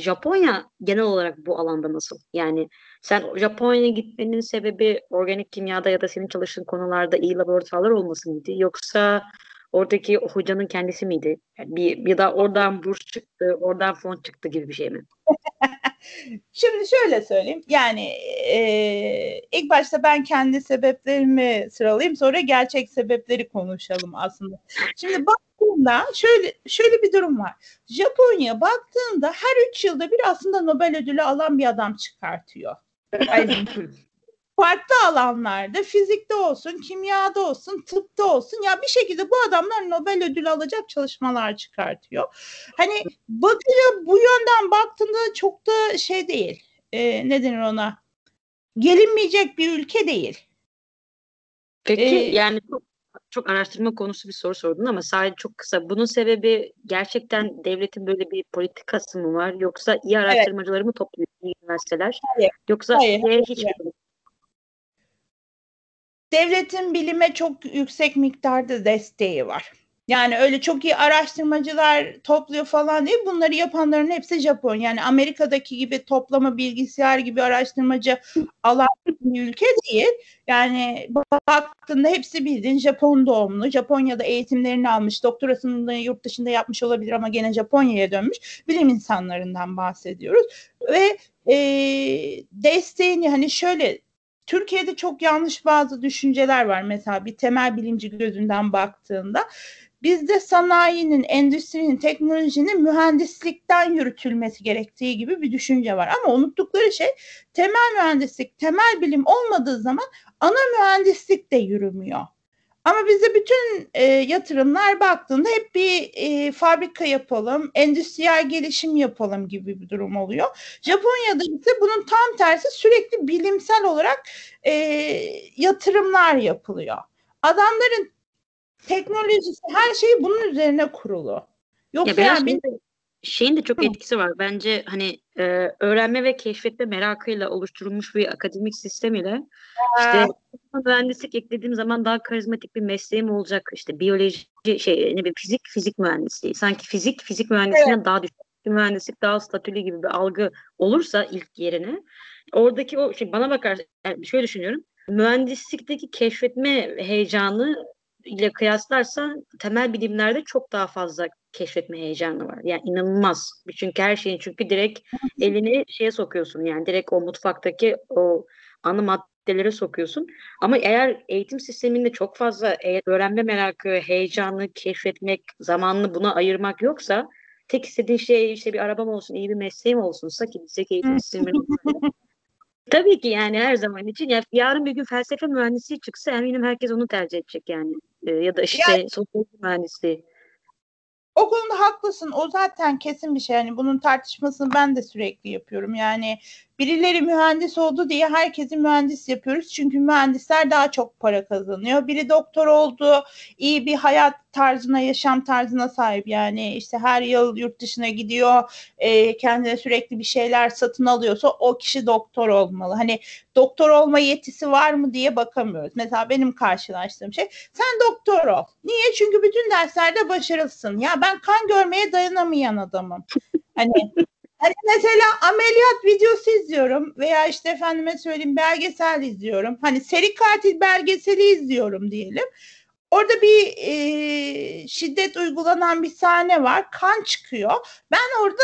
Japonya genel olarak bu alanda nasıl? Yani sen Japonya'ya gitmenin sebebi organik kimyada ya da senin çalıştığın konularda iyi laboratuvarlar olması mıydı? Yoksa oradaki hocanın kendisi miydi? Yani bir, bir da oradan burs çıktı, oradan fon çıktı gibi bir şey mi? Şimdi şöyle söyleyeyim. Yani e, ilk başta ben kendi sebeplerimi sıralayayım. Sonra gerçek sebepleri konuşalım aslında. Şimdi baktığında şöyle şöyle bir durum var. Japonya baktığında her üç yılda bir aslında Nobel ödülü alan bir adam çıkartıyor. Farklı alanlarda fizikte olsun, kimyada olsun, tıpta olsun ya bir şekilde bu adamlar Nobel ödülü alacak çalışmalar çıkartıyor. Hani bakıyor bu yönden baktığında çok da şey değil. E, ne denir ona? Gelinmeyecek bir ülke değil. Peki ee, yani çok, çok araştırma konusu bir soru sordun ama sadece çok kısa. Bunun sebebi gerçekten devletin böyle bir politikası mı var yoksa iyi araştırmacıları evet. mı topluyor üniversiteler? Hayır. Yoksa hayır. hiç hayır devletin bilime çok yüksek miktarda desteği var. Yani öyle çok iyi araştırmacılar topluyor falan değil. Bunları yapanların hepsi Japon. Yani Amerika'daki gibi toplama bilgisayar gibi araştırmacı alan bir ülke değil. Yani baktığında hepsi bildiğin Japon doğumlu. Japonya'da eğitimlerini almış. Doktorasını da yurt dışında yapmış olabilir ama gene Japonya'ya dönmüş. Bilim insanlarından bahsediyoruz. Ve e, desteğini hani şöyle Türkiye'de çok yanlış bazı düşünceler var. Mesela bir temel bilimci gözünden baktığında bizde sanayinin, endüstrinin, teknolojinin mühendislikten yürütülmesi gerektiği gibi bir düşünce var. Ama unuttukları şey temel mühendislik, temel bilim olmadığı zaman ana mühendislik de yürümüyor. Ama bize bütün e, yatırımlar baktığında hep bir e, fabrika yapalım, endüstriyel gelişim yapalım gibi bir durum oluyor. Japonya'da ise bunun tam tersi sürekli bilimsel olarak e, yatırımlar yapılıyor. Adamların teknolojisi her şeyi bunun üzerine kurulu. Yoksa ya yani şeyin de çok etkisi var. Bence hani e, öğrenme ve keşfetme merakıyla oluşturulmuş bir akademik sistem ile işte mühendislik eklediğim zaman daha karizmatik bir mesleğim olacak. İşte biyoloji şey ne bileyim fizik fizik mühendisliği. Sanki fizik fizik mühendisliğinden evet. daha düşük mühendislik daha statülü gibi bir algı olursa ilk yerine oradaki o şey bana bakar yani şöyle düşünüyorum. Mühendislikteki keşfetme heyecanı ile kıyaslarsan temel bilimlerde çok daha fazla keşfetme heyecanı var. Yani inanılmaz. Çünkü her şeyin çünkü direkt elini şeye sokuyorsun. Yani direkt o mutfaktaki o ana maddelere sokuyorsun. Ama eğer eğitim sisteminde çok fazla öğrenme merakı, heyecanı, keşfetmek, zamanını buna ayırmak yoksa tek istediğin şey işte bir arabam olsun, iyi bir mesleğim olsunsa ki bizdeki eğitim sistemi Tabii ki yani her zaman için. Ya, yarın bir gün felsefe mühendisi çıksa eminim herkes onu tercih edecek yani. Ee, ya da işte yani, sosyoloji mühendisliği. O konuda haklısın. O zaten kesin bir şey. Yani bunun tartışmasını ben de sürekli yapıyorum. Yani birileri mühendis oldu diye herkesi mühendis yapıyoruz. Çünkü mühendisler daha çok para kazanıyor. Biri doktor oldu, iyi bir hayat tarzına, yaşam tarzına sahip. Yani işte her yıl yurt dışına gidiyor, e, kendine sürekli bir şeyler satın alıyorsa o kişi doktor olmalı. Hani doktor olma yetisi var mı diye bakamıyoruz. Mesela benim karşılaştığım şey sen doktor ol. Niye? Çünkü bütün derslerde başarılısın. Ya ben kan görmeye dayanamayan adamım. Hani Hani mesela ameliyat videosu izliyorum veya işte efendime söyleyeyim belgesel izliyorum. Hani seri katil belgeseli izliyorum diyelim. Orada bir e, şiddet uygulanan bir sahne var. Kan çıkıyor. Ben orada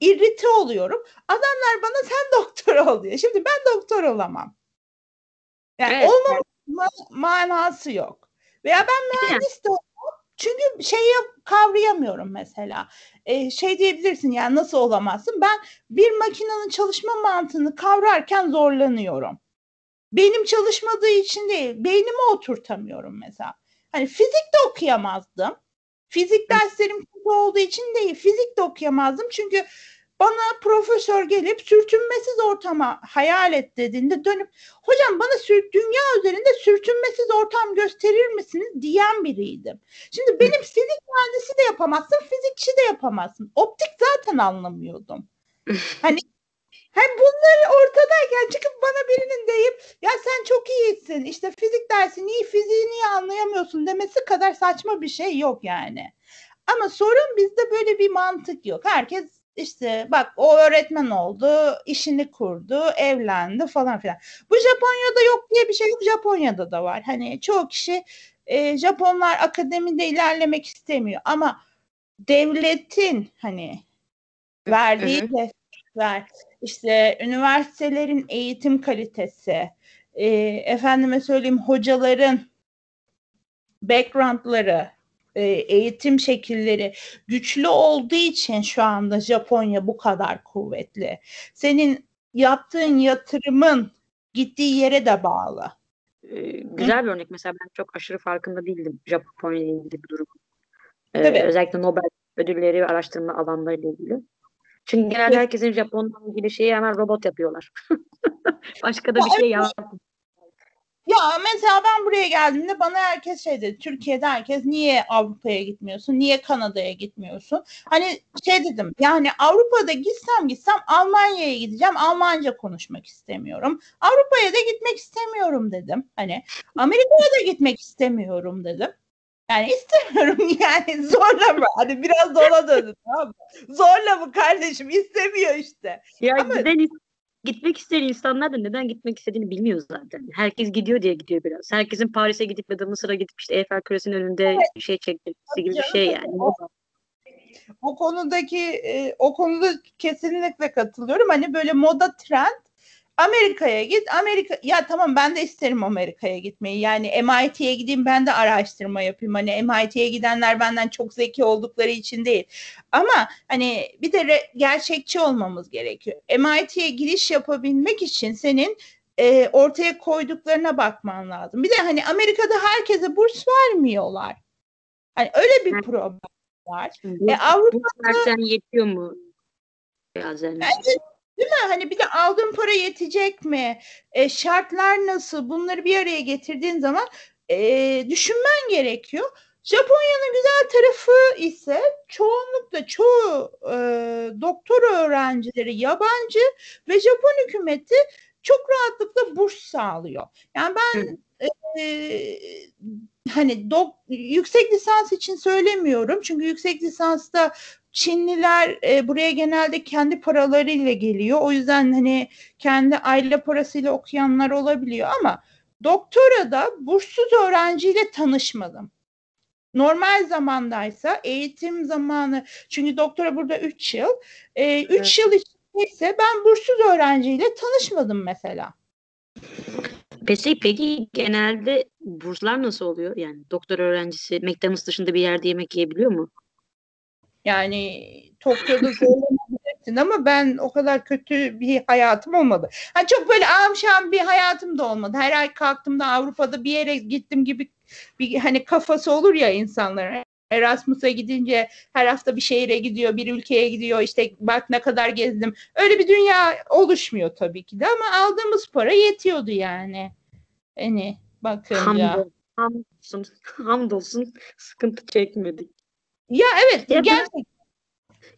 irrite oluyorum. Adamlar bana sen doktor ol diyor. Şimdi ben doktor olamam. Yani evet, olmama evet. manası yok. Veya ben mühendis de çünkü şeyi kavrayamıyorum mesela. Ee, şey diyebilirsin yani nasıl olamazsın? Ben bir makinenin çalışma mantığını kavrarken zorlanıyorum. Benim çalışmadığı için değil, beynime oturtamıyorum mesela. Hani fizik de okuyamazdım. Fizik derslerim kötü olduğu için değil, fizik de okuyamazdım. Çünkü bana profesör gelip sürtünmesiz ortama hayal et dediğinde dönüp hocam bana sür, dünya üzerinde sürtünmesiz ortam gösterir misiniz diyen biriydim. Şimdi benim fizik mühendisi de yapamazsın, fizikçi de yapamazsın. Optik zaten anlamıyordum. hani hem bunları ortadayken çıkıp bana birinin deyip ya sen çok iyisin işte fizik dersi iyi fiziği niye anlayamıyorsun demesi kadar saçma bir şey yok yani. Ama sorun bizde böyle bir mantık yok. Herkes işte bak o öğretmen oldu, işini kurdu, evlendi falan filan. Bu Japonya'da yok diye bir şey yok. Japonya'da da var. Hani çoğu kişi e, Japonlar akademide ilerlemek istemiyor ama devletin hani verdiği destekler, işte üniversitelerin eğitim kalitesi, e, efendime söyleyeyim hocaların backgroundları, e, eğitim şekilleri güçlü olduğu için şu anda Japonya bu kadar kuvvetli. Senin yaptığın yatırımın gittiği yere de bağlı. Ee, güzel bir örnek mesela ben çok aşırı farkında değildim Japonya ile ilgili bir durum. Ee, özellikle Nobel ödülleri ve araştırma alanları ile ilgili. Çünkü genelde herkesin Japon'la ilgili şeyi hemen robot yapıyorlar. Başka da bir şey yapmıyor. Ya mesela ben buraya geldiğimde bana herkes şey dedi. Türkiye'de herkes niye Avrupa'ya gitmiyorsun? Niye Kanada'ya gitmiyorsun? Hani şey dedim yani Avrupa'da gitsem gitsem Almanya'ya gideceğim. Almanca konuşmak istemiyorum. Avrupa'ya da gitmek istemiyorum dedim. Hani Amerika'ya da gitmek istemiyorum dedim. Yani istemiyorum yani zorla mı? Hani biraz da ona döndü tamam mı? Zorla mı kardeşim? istemiyor işte. Ya Ama... giden gitmek isteyen insanlar da neden gitmek istediğini bilmiyor zaten. Herkes gidiyor diye gidiyor biraz. Herkesin Paris'e gidip ya da Mısır'a gidip işte Eiffel Kulesi'nin önünde evet. bir şey çekmesi gibi bir şey yani. O, o konudaki e, o konuda kesinlikle katılıyorum. Hani böyle moda trend Amerika'ya git. Amerika ya tamam ben de isterim Amerika'ya gitmeyi. Yani MIT'ye gideyim ben de araştırma yapayım. Hani MIT'ye gidenler benden çok zeki oldukları için değil. Ama hani bir de re- gerçekçi olmamız gerekiyor. MIT'ye giriş yapabilmek için senin e, ortaya koyduklarına bakman lazım. Bir de hani Amerika'da herkese burs vermiyorlar. Hani öyle bir problem var. Bu, e, Avrupa'da yetiyor mu? Bazen. Bence Değil mi? Hani bir de aldığın para yetecek mi? E, şartlar nasıl? Bunları bir araya getirdiğin zaman e, düşünmen gerekiyor. Japonya'nın güzel tarafı ise çoğunlukla çoğu e, doktor öğrencileri yabancı ve Japon hükümeti çok rahatlıkla burs sağlıyor. Yani ben e, hani dok, yüksek lisans için söylemiyorum çünkü yüksek lisansta Çinliler e, buraya genelde kendi paralarıyla geliyor. O yüzden hani kendi aile parasıyla okuyanlar olabiliyor ama doktora da burssuz öğrenciyle tanışmadım. Normal zamandaysa eğitim zamanı çünkü doktora burada 3 yıl. 3 e, üç evet. yıl ise ben burssuz öğrenciyle tanışmadım mesela. Peki, peki genelde burslar nasıl oluyor? Yani doktor öğrencisi McDonald's dışında bir yerde yemek yiyebiliyor mu? Yani Tokyo'da zorlanabilirsin ama ben o kadar kötü bir hayatım olmadı. Hani çok böyle amşam bir hayatım da olmadı. Her ay kalktığımda Avrupa'da bir yere gittim gibi bir hani kafası olur ya insanların. Erasmus'a gidince her hafta bir şehire gidiyor, bir ülkeye gidiyor. İşte bak ne kadar gezdim. Öyle bir dünya oluşmuyor tabii ki de ama aldığımız para yetiyordu yani. Hani bakınca. Hamdolsun, hamdolsun sıkıntı çekmedik. Ya evet ya gerçekten.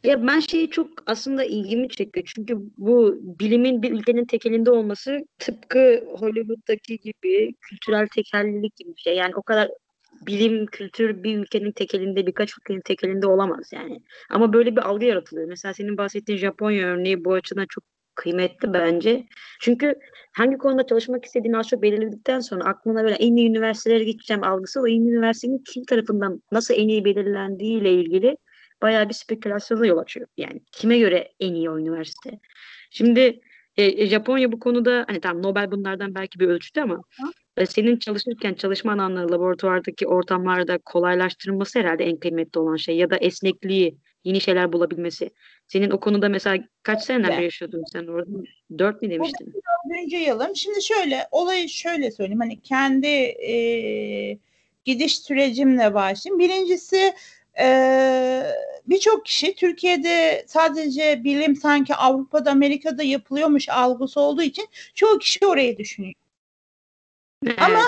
Ben, ya ben şeyi çok aslında ilgimi çekiyor. Çünkü bu bilimin bir ülkenin tekelinde olması tıpkı Hollywood'daki gibi kültürel tekellilik gibi bir şey. Yani o kadar bilim, kültür bir ülkenin tekelinde, birkaç ülkenin tekelinde olamaz yani. Ama böyle bir algı yaratılıyor. Mesela senin bahsettiğin Japonya örneği bu açıdan çok kıymetli bence. Çünkü hangi konuda çalışmak istediğini az çok belirledikten sonra aklına böyle en iyi üniversitelere gideceğim algısı o en iyi üniversitenin kim tarafından nasıl en iyi belirlendiği ile ilgili bayağı bir spekülasyona yol açıyor. Yani kime göre en iyi o üniversite? Şimdi e, e Japonya bu konuda hani tam Nobel bunlardan belki bir ölçütü ama e, senin çalışırken çalışma alanları laboratuvardaki ortamlarda kolaylaştırılması herhalde en kıymetli olan şey ya da esnekliği yeni şeyler bulabilmesi. Senin o konuda mesela kaç seneden beri yaşıyordun sen orada? Dört mi demiştin? Dördüncü yılım. Şimdi şöyle, olayı şöyle söyleyeyim. Hani kendi e, gidiş sürecimle başlayayım. Birincisi e, birçok kişi Türkiye'de sadece bilim sanki Avrupa'da, Amerika'da yapılıyormuş algısı olduğu için çoğu kişi orayı düşünüyor. Evet. Ama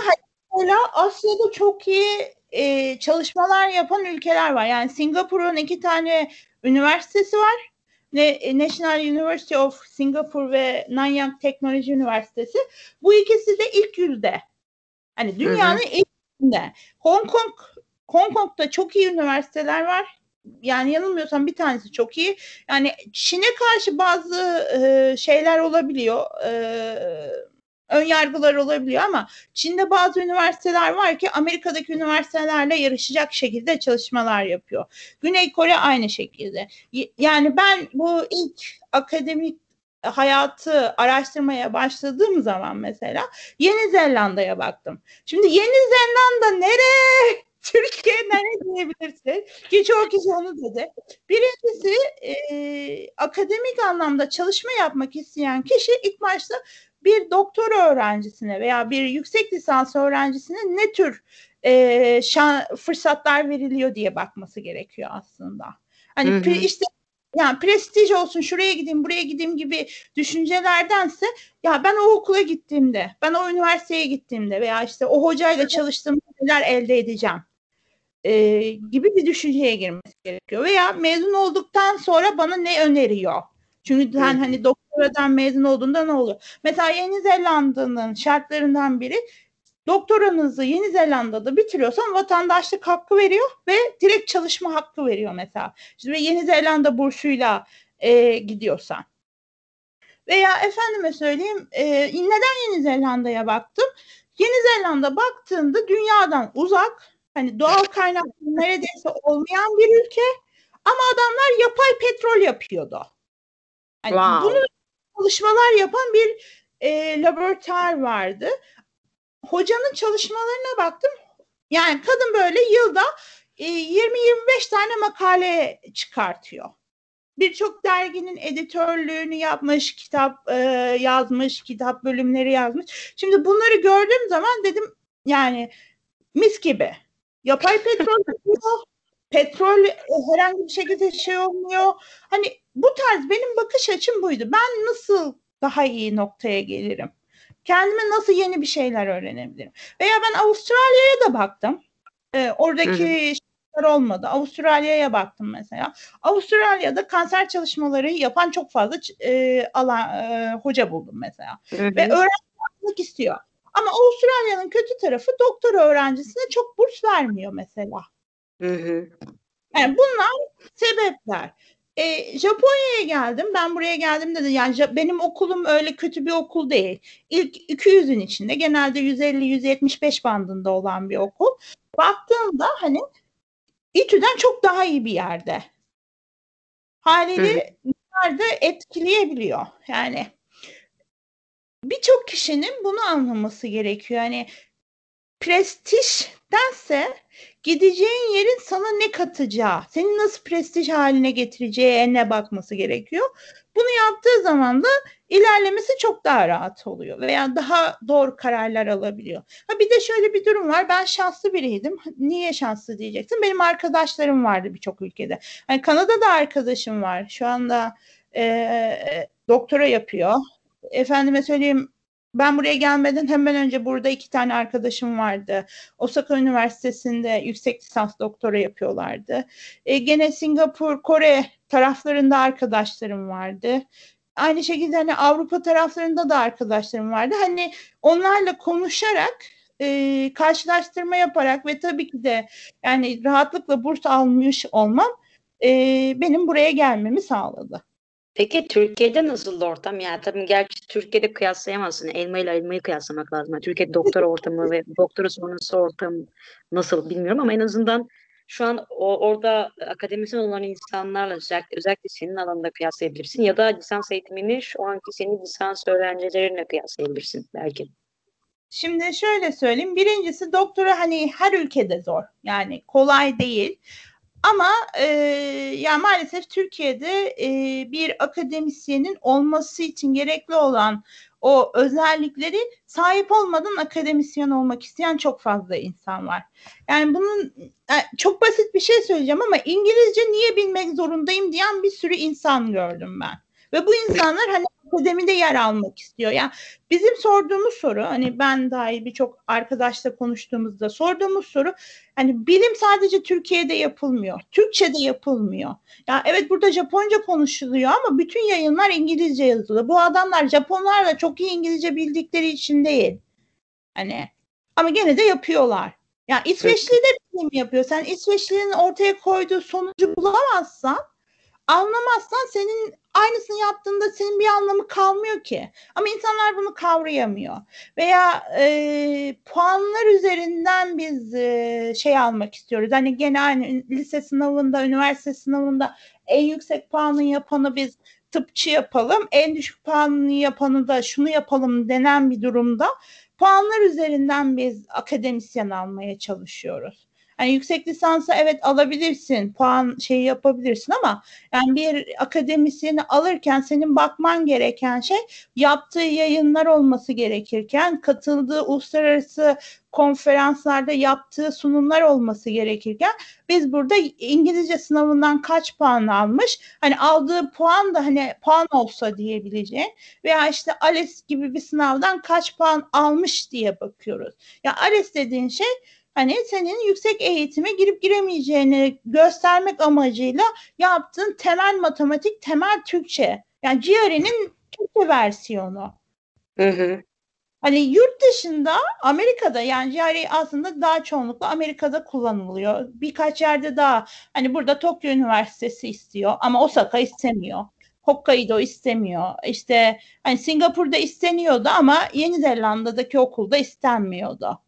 mesela Asya'da çok iyi e, çalışmalar yapan ülkeler var. Yani Singapur'un iki tane üniversitesi var. Ne, e, National University of Singapore ve Nanyang Teknoloji Üniversitesi. Bu ikisi de ilk yüzde. Hani dünyanın hı hı. ilk yüzde. Hong Kong Hong Kong'da çok iyi üniversiteler var. yani yanılmıyorsam bir tanesi çok iyi. Yani Çin'e karşı bazı e, şeyler olabiliyor. E, ön yargılar olabiliyor ama Çin'de bazı üniversiteler var ki Amerika'daki üniversitelerle yarışacak şekilde çalışmalar yapıyor. Güney Kore aynı şekilde. Yani ben bu ilk akademik hayatı araştırmaya başladığım zaman mesela Yeni Zelanda'ya baktım. Şimdi Yeni Zelanda nere? Türkiye nere diyebilirsin? Ki çoğu kişi onu dedi. Birincisi e, akademik anlamda çalışma yapmak isteyen kişi ilk başta bir doktora öğrencisine veya bir yüksek lisans öğrencisine ne tür e, şan, fırsatlar veriliyor diye bakması gerekiyor aslında. Hani hı hı. işte yani prestij olsun şuraya gideyim buraya gideyim gibi düşüncelerdense ya ben o okula gittiğimde ben o üniversiteye gittiğimde veya işte o hocayla çalıştığımda neler elde edeceğim e, gibi bir düşünceye girmesi gerekiyor. Veya mezun olduktan sonra bana ne öneriyor? Çünkü sen hani doktoradan mezun olduğunda ne oluyor? Mesela Yeni Zelanda'nın şartlarından biri doktoranızı Yeni Zelanda'da bitiriyorsan vatandaşlık hakkı veriyor ve direkt çalışma hakkı veriyor mesela. Şimdi Yeni Zelanda bursuyla e, gidiyorsan. Veya efendime söyleyeyim e, neden Yeni Zelanda'ya baktım? Yeni Zelanda baktığında dünyadan uzak hani doğal kaynakları neredeyse olmayan bir ülke ama adamlar yapay petrol yapıyordu. Hani wow. bunu çalışmalar yapan bir e, laboratuvar vardı hocanın çalışmalarına baktım. Yani kadın böyle yılda e, 20-25 tane makale çıkartıyor. Birçok derginin editörlüğünü yapmış, kitap e, yazmış, kitap bölümleri yazmış. Şimdi bunları gördüğüm zaman dedim yani mis gibi. Yapay petrol petrol e, herhangi bir şekilde şey olmuyor. Hani bu tarz benim bakış açım buydu. Ben nasıl daha iyi noktaya gelirim? Kendime nasıl yeni bir şeyler öğrenebilirim? Veya ben Avustralya'ya da baktım. Ee, oradaki şeyler olmadı. Avustralya'ya baktım mesela. Avustralya'da kanser çalışmaları yapan çok fazla e, alan e, hoca buldum mesela. Hı. Ve öğrenmek istiyor. Ama Avustralya'nın kötü tarafı doktor öğrencisine çok burs vermiyor mesela. Hı hı. Yani bunlar sebepler. E, Japonya'ya geldim. Ben buraya geldim dedi. Yani benim okulum öyle kötü bir okul değil. İlk 200'ün içinde genelde 150-175 bandında olan bir okul. Baktığımda hani İTÜ'den çok daha iyi bir yerde. Haliyle nerede etkileyebiliyor. Yani birçok kişinin bunu anlaması gerekiyor. Yani prestijdense gideceğin yerin sana ne katacağı, seni nasıl prestij haline getireceğine bakması gerekiyor. Bunu yaptığı zaman da ilerlemesi çok daha rahat oluyor veya daha doğru kararlar alabiliyor. Ha bir de şöyle bir durum var. Ben şanslı biriydim. Niye şanslı diyeceksin? Benim arkadaşlarım vardı birçok ülkede. Hani Kanada'da arkadaşım var. Şu anda e, doktora yapıyor. Efendime söyleyeyim ben buraya gelmeden hemen önce burada iki tane arkadaşım vardı. Osaka Üniversitesi'nde yüksek lisans doktora yapıyorlardı. E, gene Singapur, Kore taraflarında arkadaşlarım vardı. Aynı şekilde hani Avrupa taraflarında da arkadaşlarım vardı. Hani onlarla konuşarak e, karşılaştırma yaparak ve tabii ki de yani rahatlıkla burs almış olmam e, benim buraya gelmemi sağladı. Peki Türkiye'de nasıl ortam? Yani tabii gerçi Türkiye'de kıyaslayamazsın. Elma ile elmayı kıyaslamak lazım. Yani Türkiye'de doktora ortamı ve doktora sonrası ortam nasıl bilmiyorum ama en azından şu an o, orada akademisyen olan insanlarla özellikle, özellikle senin alanında kıyaslayabilirsin ya da lisans eğitimini şu anki senin lisans öğrencilerinle kıyaslayabilirsin belki. Şimdi şöyle söyleyeyim. Birincisi doktora hani her ülkede zor. Yani kolay değil. Ama e, ya maalesef Türkiye'de e, bir akademisyenin olması için gerekli olan o özellikleri sahip olmadan akademisyen olmak isteyen çok fazla insan var. Yani bunun yani çok basit bir şey söyleyeceğim ama İngilizce niye bilmek zorundayım diyen bir sürü insan gördüm ben. Ve bu insanlar hani akademide yer almak istiyor. Yani bizim sorduğumuz soru hani ben dahil birçok arkadaşla konuştuğumuzda sorduğumuz soru hani bilim sadece Türkiye'de yapılmıyor. Türkçe'de yapılmıyor. Ya evet burada Japonca konuşuluyor ama bütün yayınlar İngilizce yazılı. Bu adamlar Japonlarla çok iyi İngilizce bildikleri için değil. Hani ama gene de yapıyorlar. Yani İsveçli de bilim yapıyor. Sen İsveçli'nin ortaya koyduğu sonucu bulamazsan anlamazsan senin aynısını yaptığında senin bir anlamı kalmıyor ki. Ama insanlar bunu kavrayamıyor. Veya e, puanlar üzerinden biz e, şey almak istiyoruz. Hani gene lise sınavında, üniversite sınavında en yüksek puanı yapanı biz tıpçı yapalım, en düşük puanını yapanı da şunu yapalım denen bir durumda puanlar üzerinden biz akademisyen almaya çalışıyoruz. Yani yüksek lisansa evet alabilirsin, puan şeyi yapabilirsin ama yani bir akademisyeni alırken senin bakman gereken şey yaptığı yayınlar olması gerekirken katıldığı uluslararası konferanslarda yaptığı sunumlar olması gerekirken biz burada İngilizce sınavından kaç puan almış hani aldığı puan da hani puan olsa diyebileceğin veya işte ALES gibi bir sınavdan kaç puan almış diye bakıyoruz. Ya ALES dediğin şey hani senin yüksek eğitime girip giremeyeceğini göstermek amacıyla yaptığın temel matematik, temel Türkçe. Yani GRE'nin Türkçe versiyonu. Hı hı. Hani yurt dışında Amerika'da yani GRE aslında daha çoğunlukla Amerika'da kullanılıyor. Birkaç yerde daha hani burada Tokyo Üniversitesi istiyor ama Osaka istemiyor. Hokkaido istemiyor. İşte hani Singapur'da isteniyordu ama Yeni Zelanda'daki okulda istenmiyordu.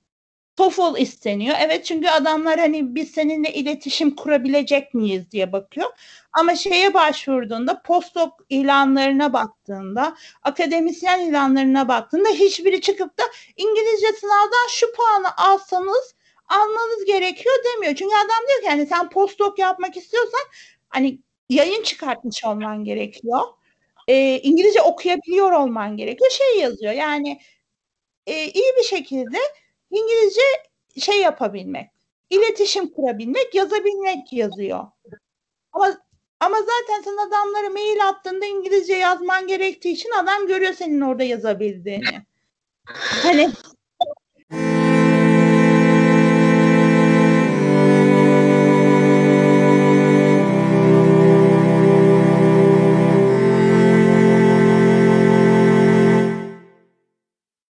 TOEFL isteniyor. Evet çünkü adamlar hani biz seninle iletişim kurabilecek miyiz diye bakıyor. Ama şeye başvurduğunda postdoc ilanlarına baktığında akademisyen ilanlarına baktığında hiçbiri çıkıp da İngilizce sınavdan şu puanı alsanız almanız gerekiyor demiyor. Çünkü adam diyor ki hani sen postdoc yapmak istiyorsan hani yayın çıkartmış olman gerekiyor. E, İngilizce okuyabiliyor olman gerekiyor. Şey yazıyor yani e, iyi bir şekilde İngilizce şey yapabilmek, iletişim kurabilmek, yazabilmek yazıyor. Ama ama zaten sen adamlara mail attığında İngilizce yazman gerektiği için adam görüyor senin orada yazabildiğini. Hani